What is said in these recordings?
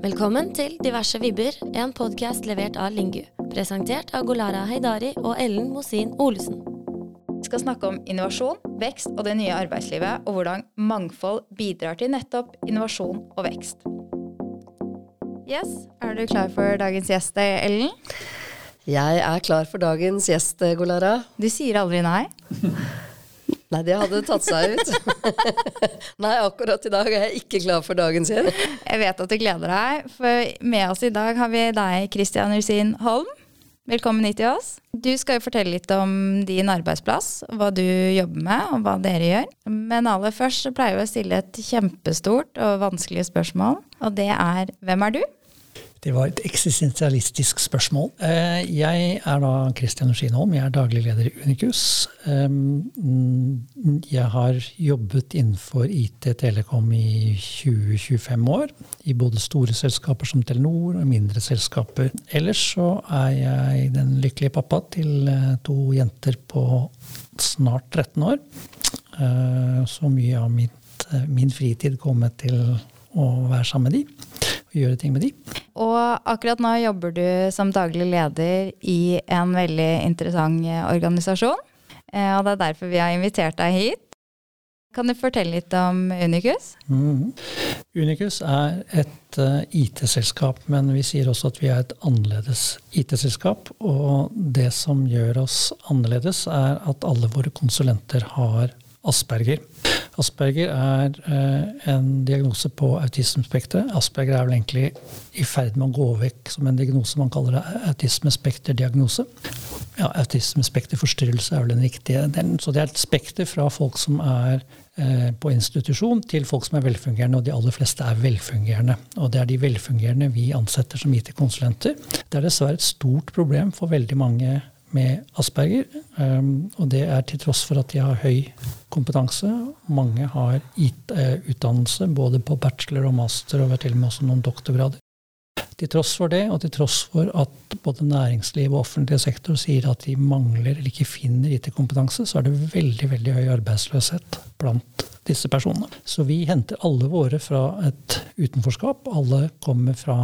Velkommen til Diverse vibber, en podkast levert av Lingu. Presentert av Golara Heidari og Ellen Mosin Olesen. Vi skal snakke om innovasjon, vekst og det nye arbeidslivet, og hvordan mangfold bidrar til nettopp innovasjon og vekst. Yes, Er du klar for dagens gjest, Ellen? Jeg er klar for dagens gjest, Golara. Du sier aldri nei? Nei, det hadde tatt seg ut. Nei, akkurat i dag er jeg ikke klar for dagen sin. Jeg vet at du gleder deg, for med oss i dag har vi deg, Christian Rusin Holm. Velkommen hit til oss. Du skal jo fortelle litt om din arbeidsplass, hva du jobber med og hva dere gjør. Men aller først så pleier vi å stille et kjempestort og vanskelig spørsmål, og det er hvem er du? Det var et eksistensialistisk spørsmål. Eh, jeg er da Christian Skinholm, jeg er daglig leder i Unicus. Jeg har jobbet innenfor IT Telekom i 20-25 år. I både store selskaper som Telenor og mindre selskaper. Ellers så er jeg den lykkelige pappa til eh, to jenter på snart 13 år. Eh, så mye av mitt, min fritid kommer til å være sammen med de og gjøre ting med de. Og akkurat nå jobber du som daglig leder i en veldig interessant eh, organisasjon. Eh, og det er derfor vi har invitert deg hit. Kan du fortelle litt om Unicus? Mm. Unicus er et uh, IT-selskap, men vi sier også at vi er et annerledes IT-selskap. Og det som gjør oss annerledes, er at alle våre konsulenter har Asperger. Asperger er eh, en diagnose på autismespekteret. Asperger er vel egentlig i ferd med å gå vekk som en diagnose. Man kaller det autismespekterdiagnose. Ja, autismespekterforstyrrelse er vel den riktige. Den, så det er et spekter fra folk som er eh, på institusjon, til folk som er velfungerende, og de aller fleste er velfungerende. Og det er de velfungerende vi ansetter som IT-konsulenter. Det er dessverre et stort problem for veldig mange med Asperger. Um, og det er til tross for at de har høy kompetanse. Mange har eh, utdannelse både på bachelor og master, og til og med også noen doktorgrader. Til tross for det, og til tross for at både næringsliv og offentlig sektor sier at de mangler eller ikke finner IT-kompetanse, så er det veldig veldig høy arbeidsløshet blant disse personene. Så vi henter alle våre fra et utenforskap. Alle kommer fra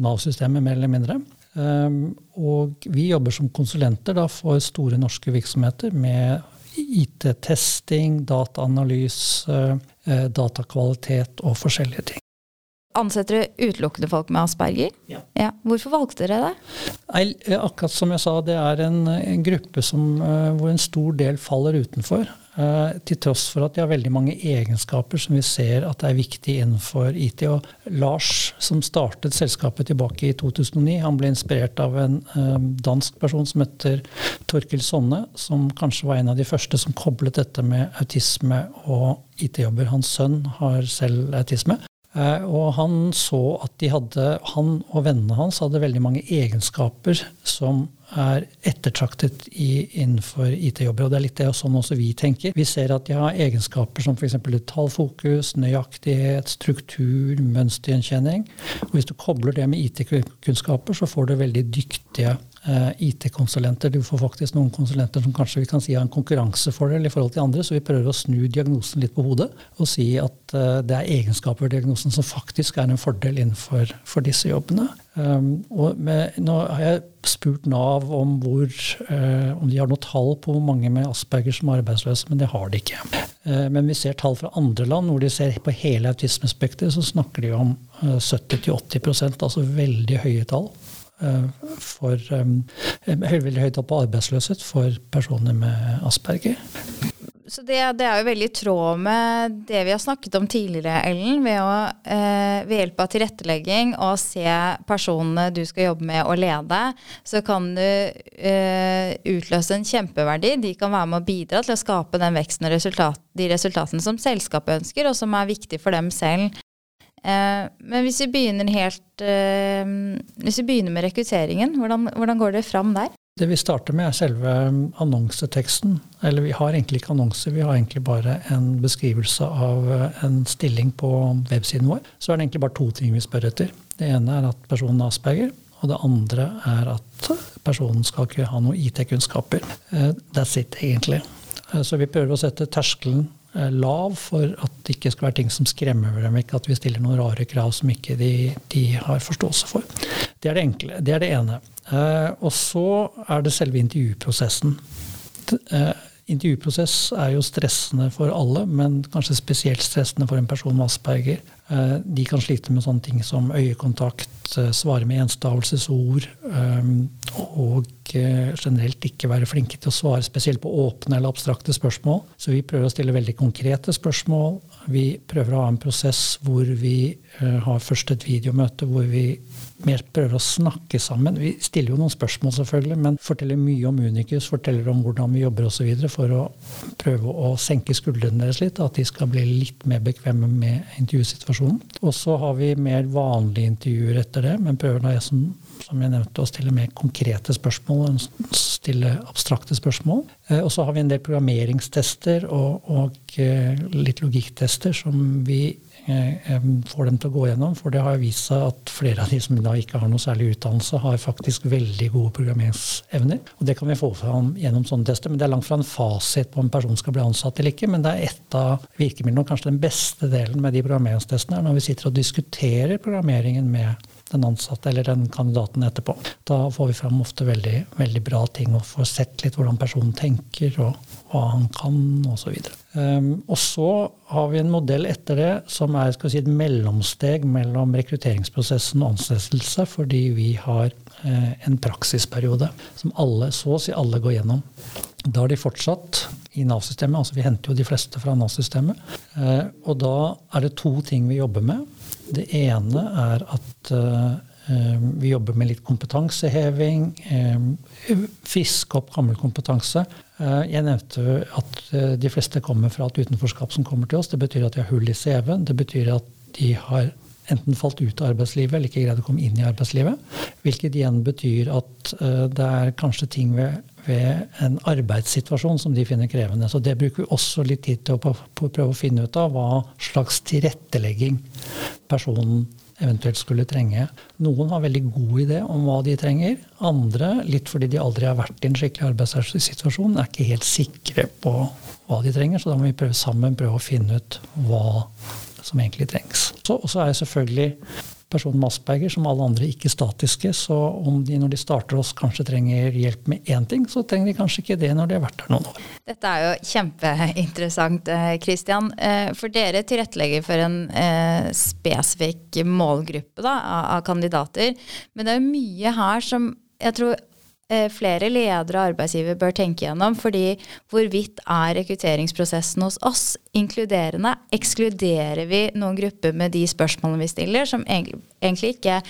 Nav-systemet, mer eller mindre. Um, og vi jobber som konsulenter da, for store norske virksomheter med IT-testing, dataanalyse, eh, datakvalitet og forskjellige ting. Ansetter du utelukkende folk med asperger? Ja. ja. Hvorfor valgte dere det? Nei, akkurat som jeg sa, det er en, en gruppe som, uh, hvor en stor del faller utenfor. Uh, til tross for at de har veldig mange egenskaper som vi ser at er viktig innenfor IT. Og Lars, som startet selskapet tilbake i 2009, han ble inspirert av en uh, dansk person som heter Torkil Sonne, som kanskje var en av de første som koblet dette med autisme og IT-jobber. Hans sønn har selv autisme. Eh, og han så at de hadde, han og vennene hans hadde veldig mange egenskaper som er ettertraktet i, innenfor IT-jobber. Og det er litt det sånn også vi tenker. Vi ser at de har egenskaper som f.eks. detaljfokus, nøyaktighet, struktur, mønstergjenkjenning. Og hvis du kobler det med IT-kunnskaper, så får du veldig dyktige IT-konsulenter. Du får faktisk noen konsulenter som kanskje vi kan si har en konkurransefordel i forhold til andre, så vi prøver å snu diagnosen litt på hodet og si at eh, det er egenskaper ved diagnosen som faktisk er en fordel innenfor disse jobbene. Um, med, nå har jeg spurt Nav om, hvor, uh, om de har noe tall på hvor mange med Asperger som er arbeidsløse, men det har de ikke. Men vi ser tall fra andre land hvor de ser på hele autismespekteret, så snakker de om uh, 70-80% altså veldig høye tall. For um, veldig høyt opp på arbeidsløshet for personer med Asperger. Så det, det, er jo veldig i tråd med det vi har snakket om tidligere, Ellen. Ved, å, eh, ved hjelp av tilrettelegging og se personene du skal jobbe med og lede, så kan du eh, utløse en kjempeverdi. De kan være med å bidra til å skape den veksten og resultat, de resultatene som selskapet ønsker, og som er viktig for dem selv. Eh, men hvis vi begynner helt eh, Hvis vi begynner med rekrutteringen, hvordan, hvordan går det fram der? Det vi starter med, er selve annonseteksten. Eller vi har egentlig ikke annonser, vi har egentlig bare en beskrivelse av eh, en stilling på websiden vår. Så er det egentlig bare to ting vi spør etter. Det ene er at personen er asperger. Og det andre er at personen skal ikke ha noen IT-kunnskaper. That's it, egentlig. Så vi prøver å sette terskelen lav for at det ikke skal være ting som skremmer dem vekk, at vi stiller noen rare krav som ikke de, de har forståelse for. Det er det enkle. Det er det ene. Eh, og så er det selve intervjuprosessen. Eh, intervjuprosess er jo stressende for alle, men kanskje spesielt stressende for en person med asperger. Eh, de kan slite med sånne ting som øyekontakt, eh, svare med enstavelsesord, og generelt ikke være flinke til å svare spesielt på åpne eller abstrakte spørsmål. Så vi prøver å stille veldig konkrete spørsmål. Vi prøver å ha en prosess hvor vi har først et videomøte hvor vi mer prøver å snakke sammen. Vi stiller jo noen spørsmål, selvfølgelig, men forteller mye om Unicus, forteller om hvordan vi jobber osv. for å prøve å senke skuldrene deres litt, at de skal bli litt mer bekvemme med intervjusituasjonen. Og så har vi mer vanlige intervjuer etter det, men prøver da, som, som jeg nevnte, å stille mer konkrete spørsmål enn stille abstrakte spørsmål. Eh, og så har vi en del programmeringstester og, og eh, litt logikktester som vi får dem til å gå gjennom. For det har vist seg at flere av de som da ikke har noe særlig utdannelse, har faktisk veldig gode programmeringsevner. Og det kan vi få fram gjennom sånne tester. Men det er langt fra en fasit på om en person skal bli ansatt eller ikke. Men det er ett av virkemidlene, og kanskje den beste delen med de programmeringstestene, er når vi sitter og diskuterer programmeringen med den ansatte eller den kandidaten etterpå. Da får vi fram ofte veldig, veldig bra ting og får sett litt hvordan personen tenker og hva han kan osv. Um, og så har vi en modell etter det som er si, et mellomsteg mellom rekrutteringsprosessen og ansettelse, fordi vi har eh, en praksisperiode som alle, så å si alle går gjennom. Da er de fortsatt i Nav-systemet, altså vi henter jo de fleste fra Nav-systemet. Eh, og da er det to ting vi jobber med. Det ene er at uh, vi jobber med litt kompetanseheving. Uh, fiske opp gammel kompetanse. Jeg nevnte at de fleste kommer fra et utenforskap som kommer til oss. Det betyr at de har hull i CV-en. Det betyr at de har enten falt ut av arbeidslivet eller ikke greid å komme inn i arbeidslivet. Hvilket igjen betyr at det er kanskje ting ved ved en arbeidssituasjon som de finner krevende. Så det bruker vi også litt tid til å prøve å finne ut av hva slags tilrettelegging personen eventuelt skulle trenge. Noen har veldig god idé om hva de trenger. Andre, litt fordi de aldri har vært i en skikkelig arbeidssituasjon, er ikke helt sikre på hva de trenger. Så da må vi prøve sammen prøve å finne ut hva som egentlig trengs. Og så er selvfølgelig personer med asperger, som alle andre, ikke statiske. Så om de når de starter oss kanskje trenger hjelp med én ting, så trenger de kanskje ikke det når de har vært der noen år. Dette er jo kjempeinteressant, Kristian. Eh, eh, for dere tilrettelegger for en eh, spesifikk målgruppe da, av kandidater. Men det er mye her som jeg tror flere ledere og arbeidsgivere bør tenke gjennom. fordi hvorvidt er rekrutteringsprosessen hos oss inkluderende? Ekskluderer vi noen grupper med de spørsmålene vi stiller, som egentlig ikke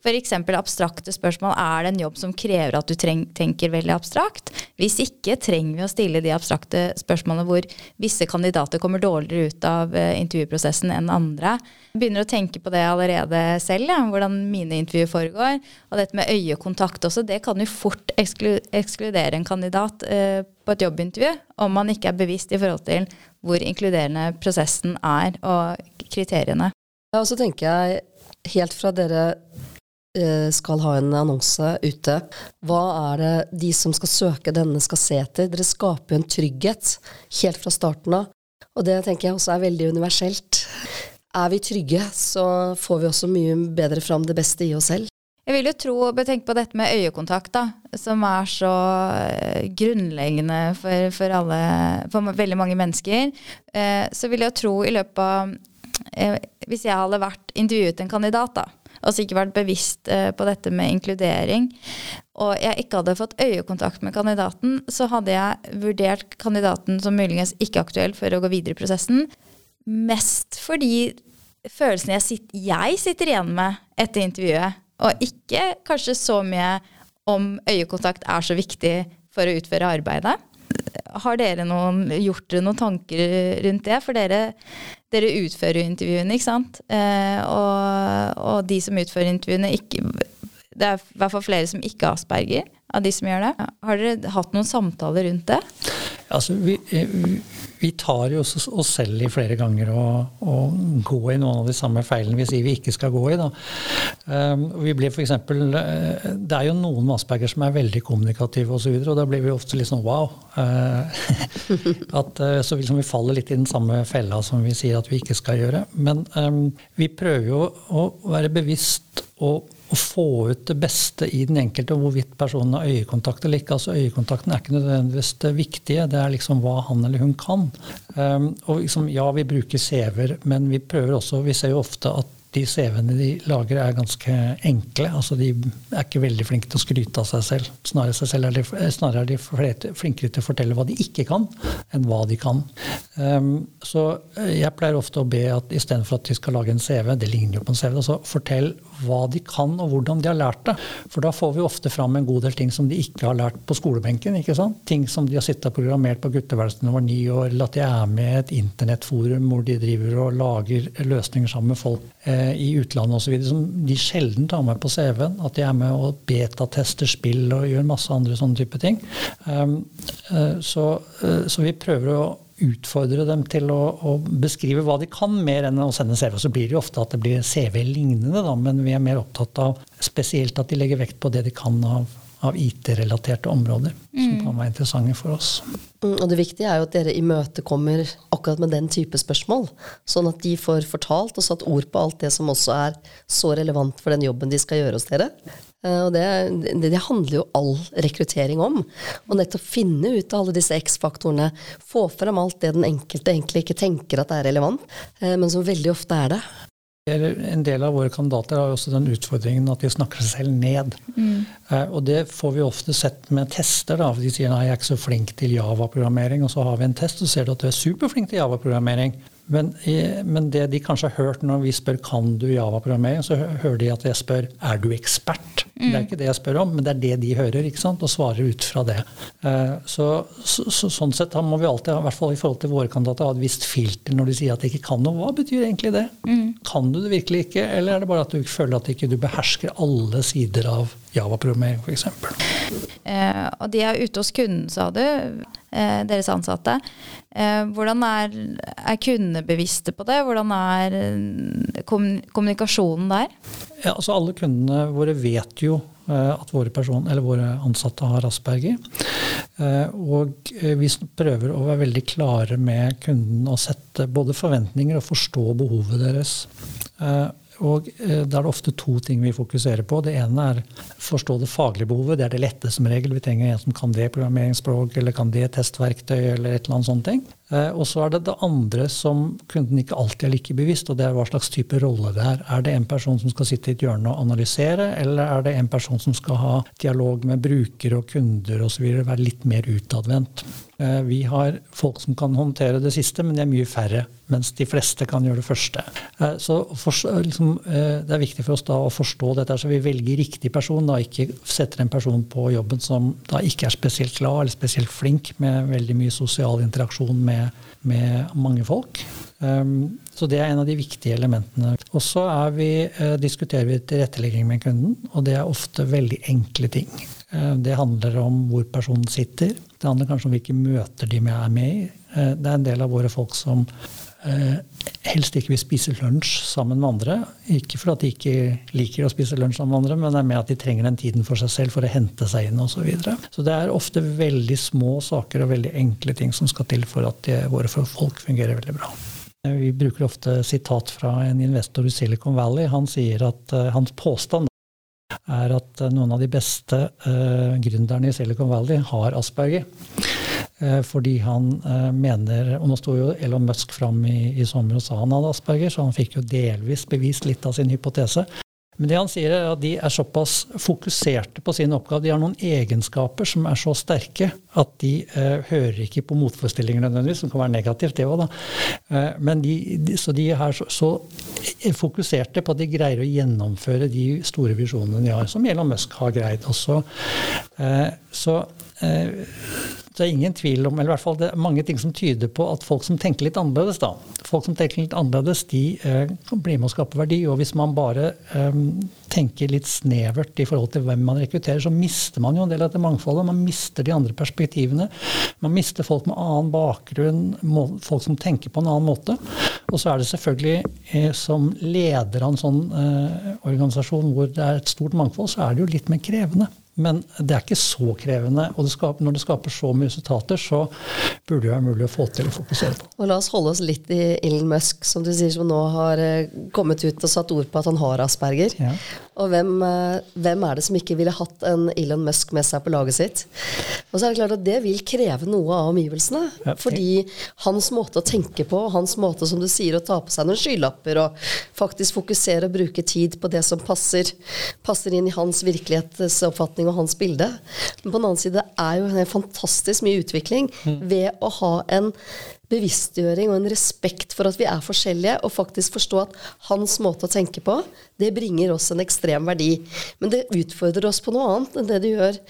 F.eks. abstrakte spørsmål. Er det en jobb som krever at du tenker veldig abstrakt? Hvis ikke, trenger vi å stille de abstrakte spørsmålene hvor visse kandidater kommer dårligere ut av uh, intervjuprosessen enn andre. Jeg begynner å tenke på det allerede selv, ja, hvordan mine intervjuer foregår. Og dette med øyekontakt også, det kan jo fort eksklu ekskludere en kandidat uh, på et jobbintervju om man ikke er bevisst i forhold til hvor inkluderende prosessen er og kriteriene. Ja, og så tenker jeg helt fra dere Eh, skal ha en annonse ute. Hva er det de som skal søke denne, skal se etter? Dere skaper jo en trygghet helt fra starten av, og det tenker jeg også er veldig universelt. Er vi trygge, så får vi også mye bedre fram det beste i oss selv. Jeg vil jo tro, tenk på dette med øyekontakt, da, som er så eh, grunnleggende for, for, alle, for veldig mange mennesker. Eh, så vil jeg tro i løpet av Hvis jeg hadde vært intervjuet en kandidat, da, altså ikke vært bevisst eh, på dette med inkludering, og jeg ikke hadde fått øyekontakt med kandidaten, så hadde jeg vurdert kandidaten som muligens ikke aktuell for å gå videre i prosessen. Mest fordi følelsen jeg sitter, jeg sitter igjen med etter intervjuet, og ikke kanskje så mye om øyekontakt er så viktig for å utføre arbeidet. Har dere noen, gjort dere noen tanker rundt det? For dere, dere utfører intervjuene, ikke sant? Eh, og, og, de som utfører intervjuene, ikke, det er i hvert fall flere som ikke har asperger, av de som gjør det. Har dere hatt noen samtaler rundt det? Altså, vi, vi tar jo oss selv i flere ganger og, og gå i noen av de samme feilene vi sier vi ikke skal gå i. Da. Um, vi blir for eksempel, uh, det er jo noen Asperger som er veldig kommunikative og, så videre, og da blir vi ofte litt sånn wow. Uh, at, uh, så liksom vi faller litt i den samme fella som vi sier at vi ikke skal gjøre. Men um, vi prøver jo å være bevisst og å få ut det beste i den enkelte, hvorvidt personen har øyekontakt eller ikke. Altså Øyekontakten er ikke nødvendigvis det viktige, det er liksom hva han eller hun kan. Um, og liksom, ja, vi bruker CV-er, men vi prøver også Vi ser jo ofte at de CV-ene de lager, er ganske enkle. altså De er ikke veldig flinke til å skryte av seg selv. Snarere, seg selv er, de, snarere er de flinkere til å fortelle hva de ikke kan, enn hva de kan. Um, så jeg pleier ofte å be at istedenfor at de skal lage en CV, det ligner jo på en CV, altså fortell hva de kan og hvordan de har lært det. For da får vi ofte fram en god del ting som de ikke har lært på skolebenken. ikke sant? Ting som de har sittet og programmert på gutteværelset når de var ni år, eller at de er med i et internettforum hvor de driver og lager løsninger sammen med folk eh, i utlandet osv. som de sjelden tar med på CV-en. At de er med og betatester spill og gjør masse andre sånne type ting. Um, uh, så, uh, så vi prøver å utfordre dem til å, å, beskrive hva de kan, mer enn å sende CV. Så blir det jo ofte at det blir CV-lignende, men vi er mer opptatt av spesielt at de legger vekt på det de kan av, av IT-relaterte områder, mm. som kan være interessante for oss. Mm, og Det viktige er jo at dere imøtekommer akkurat med den type spørsmål, sånn at de får fortalt og satt ord på alt det som også er så relevant for den jobben de skal gjøre hos dere. Eh, og det, det, det, handler jo all rekruttering om. Å nettopp finne ut av alle disse X-faktorene. Få frem alt det den enkelte egentlig ikke tenker at er relevant, eh, men som veldig ofte er det. En del av våre kandidater har jo også den utfordringen at de snakker seg selv ned. Mm. Eh, og det får vi ofte sett med tester. da, De sier nei, jeg er ikke så flink til Java-programmering. Og så har vi en test, og så ser du at du er superflink til Java-programmering. Men, men, det de kanskje har hørt når vi spør kan du Java-programmering, så hører de at jeg spør er du ekspert. Mm. Det er ikke det jeg spør om, men det er det de hører, ikke sant? og svarer ut fra det. Eh, så, så, så Sånn sett må vi alltid, i hvert fall i forhold til våre kandidater, ha et visst filter når de sier at de ikke kan noe. Hva betyr egentlig det? Mm. Kan du det virkelig ikke, eller er det bare at du føler at du ikke behersker alle sider av Java-programmering, f.eks.? Eh, og de er ute hos kunden, sa du, eh, deres ansatte. Eh, hvordan er, er kundene bevisste på det? Hvordan er eh, kommunikasjonen der? Ja, altså Alle kundene våre vet jo eh, at våre, person, våre ansatte har asperger. Og vi prøver å være veldig klare med kunden og sette både forventninger og forstå behovet deres. Og eh, Da er det ofte to ting vi fokuserer på. Det ene er forstå det faglige behovet. Det er det lette som regel. Vi trenger en som kan det programmeringsspråk eller kan det testverktøy eller et eller annet sånt. ting. Eh, og så er det det andre som kunden ikke alltid er like bevisst, og det er hva slags type rolle det er. Er det en person som skal sitte i et hjørne og analysere, eller er det en person som skal ha dialog med brukere og kunder osv., være litt mer utadvendt? Eh, vi har folk som kan håndtere det siste, men de er mye færre. Mens de fleste kan gjøre det første. Eh, så for, liksom, det er viktig for oss da å forstå dette, så vi velger riktig person. da Ikke setter en person på jobben som da ikke er spesielt glad eller spesielt flink med veldig mye sosial interaksjon med med, mange folk. Um, så det er en av de viktige elementene. Og så uh, diskuterer vi tilrettelegging med kunden, og det er ofte veldig enkle ting. Uh, det handler om hvor personen sitter. Det handler kanskje om hvilke møter de er med i. Uh, det er en del av våre folk som helst ikke vil spise lunsj sammen med andre. Ikke fordi de ikke liker å spise lunsj sammen med andre, men det er med at de trenger den tiden for seg selv for å hente seg inn osv. Så, videre. så det er ofte veldig små saker og veldig enkle ting som skal til for at de, våre folk fungerer veldig bra. Vi bruker ofte sitat fra en investor i Silicon Valley. Han sier at uh, hans påstand er at noen av de beste uh, gründerne i Silicon Valley har asperger. Eh, fordi han eh, mener Og nå sto jo Elon Musk fram i, i, sommer og sa han hadde asperger, så han fikk jo delvis bevist litt av sin hypotese. Men det han sier er at de er såpass fokuserte på sin oppgave. De har noen egenskaper som er så sterke at de eh, hører ikke på motforestillinger nødvendigvis, som kan være negativt, det òg, da. Eh, men de, de, så de er så, så, fokuserte på at de greier å gjennomføre de store visjonene de har, som Elon Musk har greid også. Eh, så det er ingen tvil om, eller i hvert fall det er mange ting som tyder på at folk som tenker litt annerledes, da, folk som tenker litt annerledes, de eh, blir med å skape verdi. Og hvis man bare eh, tenker litt snevert i forhold til hvem man rekrutterer, så mister man jo en del av dette mangfoldet. Man mister de andre perspektivene. Man mister folk med annen bakgrunn, folk som tenker på en annen måte. Og så er det selvfølgelig, eh, som leder av en sånn eh, organisasjon hvor det er et stort mangfold, så er det jo litt mer krevende. Men det er ikke så krevende. Og det skaper, når det skaper så mye resultater, så burde det være mulig å få til å fokusere på. Og La oss holde oss litt i Elon Musk, som du sier, som nå har eh, kommet ut og satt ord på at han har asperger. Ja. Og hvem, eh, hvem, er det som ikke ville hatt en Elon Musk med seg på laget sitt? Og så er det klart at det vil kreve noe av omgivelsene. Ja. Fordi hans måte å tenke på, hans måte som du sier, å ta på seg noen skylapper og faktisk fokusere og bruke tid på det som passer, passer inn i hans virkelighetsoppfatning og hans bilde. Men på den annen side er jo en fantastisk mye utvikling mm. ved å ha en bevisstgjøring og en respekt for at vi er forskjellige, og faktisk forstå at hans måte å tenke på, det bringer oss en ekstrem verdi. Men det utfordrer oss på noe annet enn det det gjør,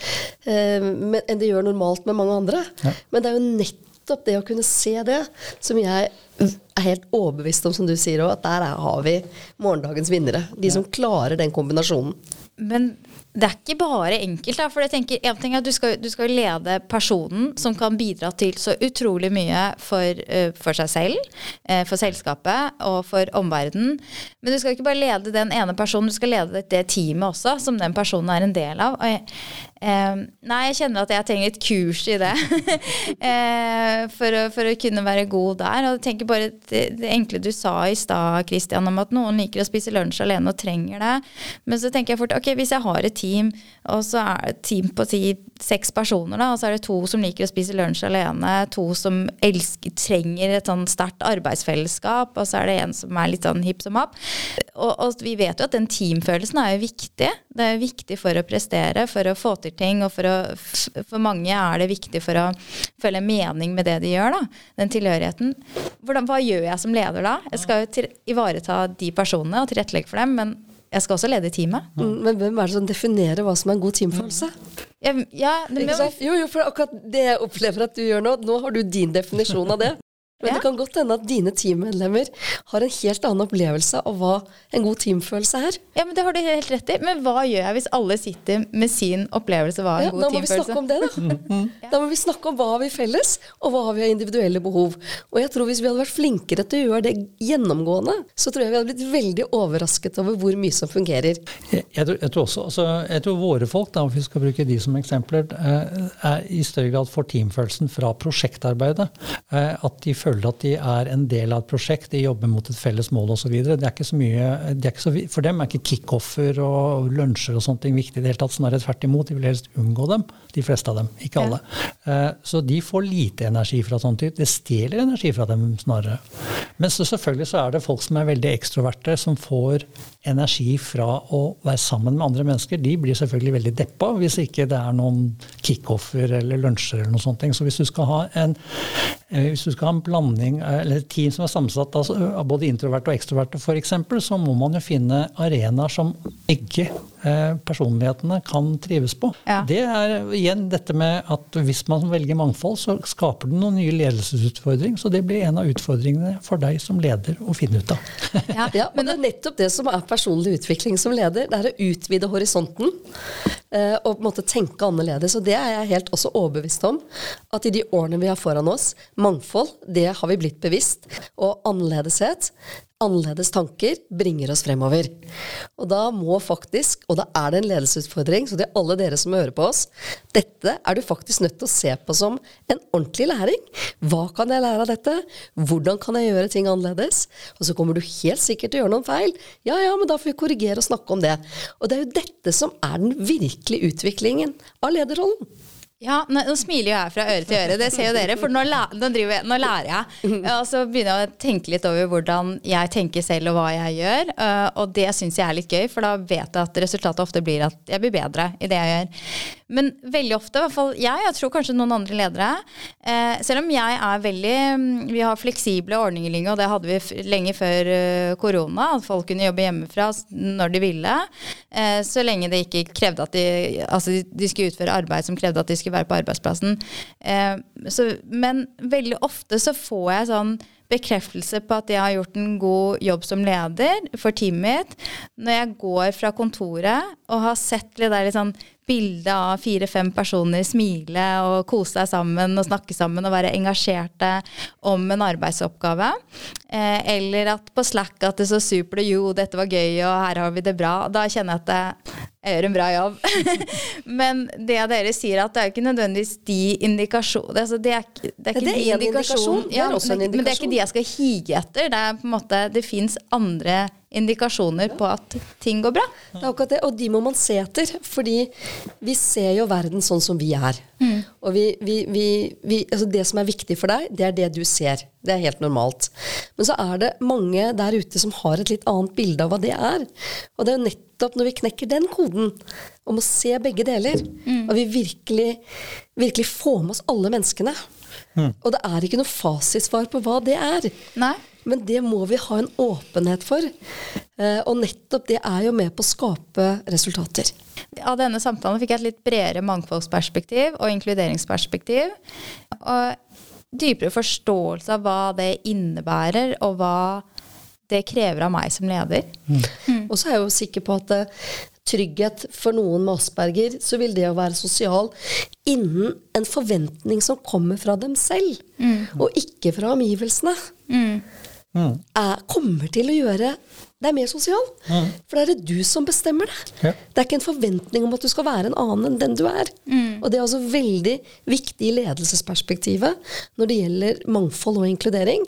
eh, enn det gjør normalt med mange andre. Ja. Men det er jo nettopp det å kunne se det som jeg er helt overbevist om, som du sier òg, at der har vi morgendagens vinnere. De som klarer den kombinasjonen. Men det er ikke bare enkelt. Da, for jeg tenker, en ting er at du skal, du skal lede personen som kan bidra til så utrolig mye for, uh, for seg selv, uh, for selskapet og for omverdenen. Men du skal ikke bare lede den ene personen, du skal lede det, teamet også, som den personen er en del av. Jeg, uh, nei, jeg kjenner at jeg trenger et kurs i det for, å, for, å, kunne være god der. Og jeg tenker bare det, det enkle du sa i stad, Christian, om at noen liker å spise lunsj alene og trenger det. Men så tenker jeg fort ok, hvis jeg har et team, og så er det team på si, seks personer, da, og så er det to som liker å spise lunsj alene, to som elsker, trenger et sånn sterkt arbeidsfellesskap, og så er det en som er litt sånn hipp som happ. Og, og, vi vet jo at den teamfølelsen er jo viktig. Det er viktig for å prestere, for å få til ting, og for, å, for mange er det viktig for å føle mening med det de gjør, da. Den tilhørigheten. Hvordan, hva gjør jeg som leder da? Jeg skal jo til, ivareta de personene og tilrettelegge for dem, men jeg skal også lede teamet. Mm, men hvem er det som definerer hva som er en god teamfølelse? Ja, ja, jo, jo, for akkurat det jeg opplever at du gjør nå, nå har du din definisjon av det. Men ja. det kan godt hende at dine teammedlemmer har en helt annen opplevelse av hva en god teamfølelse er. Ja, men Det har du helt rett i. Men hva gjør jeg hvis alle sitter med sin opplevelse av hva ja, en god teamfølelse? er? Da må vi snakke om det, da. Da må vi snakke om hva har vi felles, og hva har vi av individuelle behov. Og jeg tror hvis vi hadde vært flinkere til å gjøre det gjennomgående, så tror jeg vi hadde blitt veldig overrasket over hvor mye som fungerer. Jeg, jeg, tror, jeg tror, også, altså, jeg tror våre folk, da, hvis vi skal bruke de som eksempler, eh, er i større grad får teamfølelsen fra prosjektarbeidet. Eh, at de føler føler at de er en del av et prosjekt, de jobber mot et felles mål osv. For dem er ikke kickoffer og lunsjer og sånne ting viktig i det hele tatt. Snarere tvert imot, de vil helst unngå dem. De fleste av dem, ikke alle. Ja. Eh, så de får lite energi fra sånn type. Det stjeler energi fra dem, snarere. Men så selvfølgelig så er det folk som er veldig ekstroverte, som får energi fra å være sammen med andre mennesker. De blir selvfølgelig veldig deppa hvis ikke det er noen kickoffer eller lunsjer eller noe sånt. Så hvis du skal ha en, hvis du skal ha en blanding, eh, eller team som er sammensatt av både introverte og ekstroverte f.eks., så må man jo finne arenaer som begge Eh, personlighetene kan trives på. Ja. Det er igjen dette med at hvis man velger mangfold, så skaper det noen nye ledelsesutfordringer. Så det blir en av utfordringene for deg som leder å finne ut av. ja, ja, men det er nettopp det som er personlig utvikling som leder. Det er å utvide horisonten eh, og på en måte tenke annerledes. Og det er jeg helt også overbevist om. At i de årene vi har foran oss, mangfold, det har vi blitt bevisst. Og annerledeshet, annerledes tanker bringer oss fremover. Og da må faktisk, og da er det en ledelsesutfordring, så til alle dere som hører på oss, dette er du faktisk nødt til å se på som en ordentlig læring. Hva kan jeg lære av dette? Hvordan kan jeg gjøre ting annerledes? Og så kommer du helt sikkert til å gjøre noen feil. Ja, ja, men da får vi korrigere og snakke om det. Og det er jo dette som er den virkelige utviklingen av lederrollen. Ja, nå, nå, smiler jeg fra øre til øre, det ser jo dere. For nå, nå, jeg, nå, lærer jeg. Og så begynner jeg å tenke litt over hvordan jeg tenker selv og hva jeg gjør. Uh, og det syns jeg er litt gøy, for da vet jeg at resultatet ofte blir at jeg blir bedre i det jeg gjør. Men veldig ofte, i hvert fall jeg, jeg tror kanskje noen andre ledere eh, Selv om jeg er veldig mm, Vi har fleksible ordninger, Linge, og det hadde vi lenge før uh, korona. At folk kunne jobbe hjemmefra når de ville. Eh, så lenge det ikke krevde at de Altså de skulle utføre arbeid som krevde at de skulle være på arbeidsplassen. Eh, så, men veldig ofte så får jeg sånn bekreftelse på at jeg har gjort en god jobb som leder for teamet mitt. Når jeg går fra kontoret og har sett litt der litt sånn bilde av fire-fem personer smile og kose seg sammen og snakke sammen og være engasjerte om en arbeidsoppgave. Eh, eller at på Slack at det så supert jo, dette var gøy og her har vi det bra. Da kjenner jeg at jeg gjør en bra jobb. Men det dere sier, at det er ikke nødvendigvis de indikasjonene altså det, det er ikke det er de indikasjon, indikasjon. Det er også en indikasjon. Men det er ikke de jeg skal hige etter. Det er på en måte, det fins andre indikasjoner på at ting går bra. Det er akkurat det, og de må man se etter. Fordi vi ser jo verden sånn som vi er. Mm. Og vi, vi, vi, altså det som er viktig for deg, det er det du ser. Det er helt normalt. Men så er det mange der ute som har et litt annet bilde av hva det er. Og det er jo nettopp når vi knekker den koden, om å se begge deler, mm. og vi virkelig, virkelig får med oss alle menneskene. Mm. Og det er ikke noe fasitsvar på hva det er. Nei. Men det må vi ha en åpenhet for. Eh, og nettopp det er jo med på å skape resultater. Av denne samtalen fikk jeg et litt bredere mangfoldsperspektiv og inkluderingsperspektiv. Og dypere forståelse av hva det innebærer, og hva det krever av meg som leder. Mm. Mm. Og så er jeg jo sikker på at uh, trygghet for noen med asperger, så vil det å være sosial innen en forventning som kommer fra dem selv, mm. og ikke fra omgivelsene. Mm mm. er, kommer til å gjøre deg mer sosial. Mm. For det er det du som bestemmer det. Ja. Det er ikke en forventning om at du skal være en annen enn den du er. Mm. Og det er også veldig viktig i ledelsesperspektivet når det gjelder mangfold og inkludering.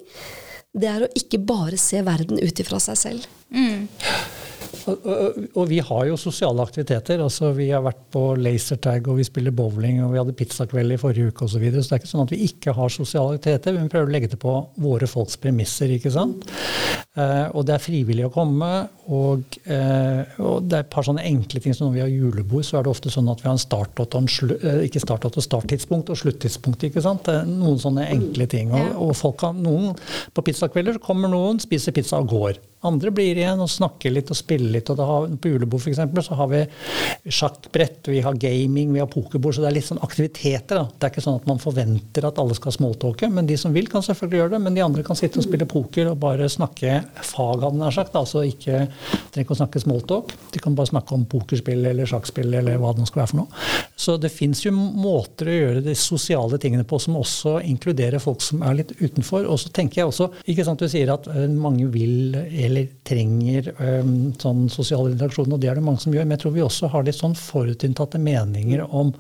Det er å ikke bare se verden ut ifra seg selv. Mm. Og, vi har jo sosiale aktiviteter. altså Vi har vært på lasertag og vi spiller bowling og vi hadde pizzakveld i forrige uke osv. Så, videre, så det er ikke sånn at vi ikke har sosiale aktiviteter. Vi prøver å legge det på våre folks premisser. ikke sant? Eh, og det er frivillig å komme. Og, eh, og, det er et par sånne enkle ting som når vi har julebord, så er det ofte sånn at vi har en startdato eh, ikke startdato, starttidspunkt og sluttidspunkt. ikke sant? Noen sånne enkle ting. Og, og folk kan, noen På pizzakvelder kommer noen, spiser pizza og går. Andre blir igjen og snakker litt og spiller litt. og har, På julebord for eksempel, så har vi sjakkbrett, vi har gaming, vi har pokerbord. Så det er litt sånn aktiviteter. Da. Det er ikke sånn at man forventer at alle skal smalltalke. Men de som vil, kan selvfølgelig gjøre det. Men de andre kan sitte og spille poker og bare snakke fag, hadde nær sagt. Altså ikke trenger ikke å snakke smalltalk. De kan bare snakke om pokerspill eller sjakkspill eller hva det nå skal være for noe. Så det fins jo måter å gjøre de sosiale tingene på som også inkluderer folk som er litt utenfor. Og så tenker jeg også, ikke sant du sier at eh, mange vil eller trenger um, sånn sosial interaksjon, og det er det mange som gjør. Men jeg tror vi også har litt sånn forutinntatte meninger om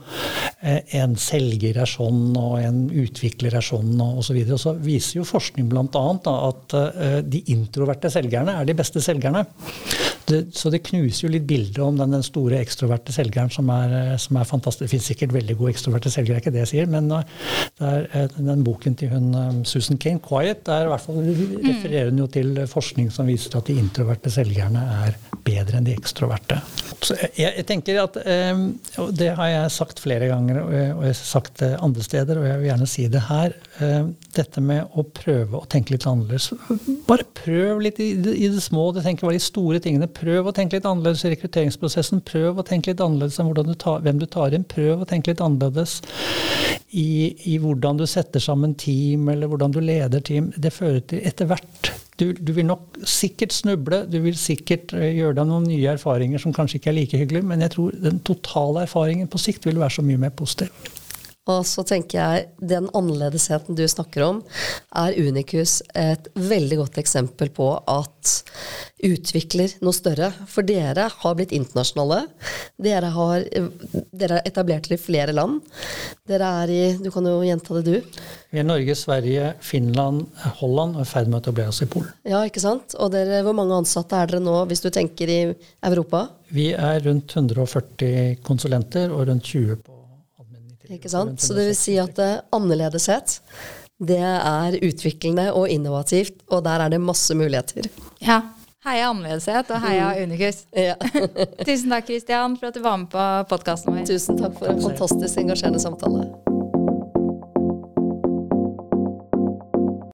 eh, en selger er sånn, og en utvikler er sånn, og osv. Og, og så viser jo forskning bl.a. at eh, de introverte selgerne er de beste selgerne. Det, så det knuser jo litt bildet om den, den store ekstroverte selgeren som er, eh, som er fantastisk. Det finnes sikkert veldig gode ekstroverte selgere, det er ikke det jeg sier, men uh, er, uh, den boken til hun Susan Kane, 'Quiet', der i hvert fall refererer hun jo til forskning som viser at de introverte selgerne er bedre enn de ekstroverte. Så jeg, jeg tenker at, Det har jeg sagt flere ganger, og jeg har sagt det andre steder, og jeg vil gjerne si det her. Dette med å prøve å tenke litt annerledes. Bare prøv litt i det, i det små. Det tenker var de store tingene Prøv å tenke litt annerledes i rekrutteringsprosessen. Prøv å tenke litt annerledes om du tar, hvem du tar inn. Prøv å tenke litt annerledes i, i, hvordan du setter sammen team, eller hvordan du leder team. Det fører til etter hvert du, du, vil nok sikkert snuble, du vil sikkert eh, gjøre deg noen nye erfaringer som kanskje ikke er like hyggelige, men jeg tror den totale erfaringen på sikt vil være så mye mer positiv. Og så tenker jeg den annerledesheten du snakker om, er Unicus et veldig godt eksempel på at utvikler noe større. For dere har blitt internasjonale. Dere har, dere har etablert til flere land. Dere er i Du kan jo gjenta det, du. Vi er Norge, Sverige, Finland, Holland og i ferd med å etablere oss i Polen. Ja, ikke sant. Og dere, hvor mange ansatte er dere nå, hvis du tenker i Europa? Vi er rundt 140 konsulenter og rundt 20 på ikke sant? Så det vil si at uh, annerledeshet, det er utviklende og innovativt, og der er det masse muligheter. Ja. Heia annerledeshet og heia Unikus. Ja. Tusen takk, Christian, for at du var med på podkasten vår. Tusen takk for en fantastisk engasjerende samtale.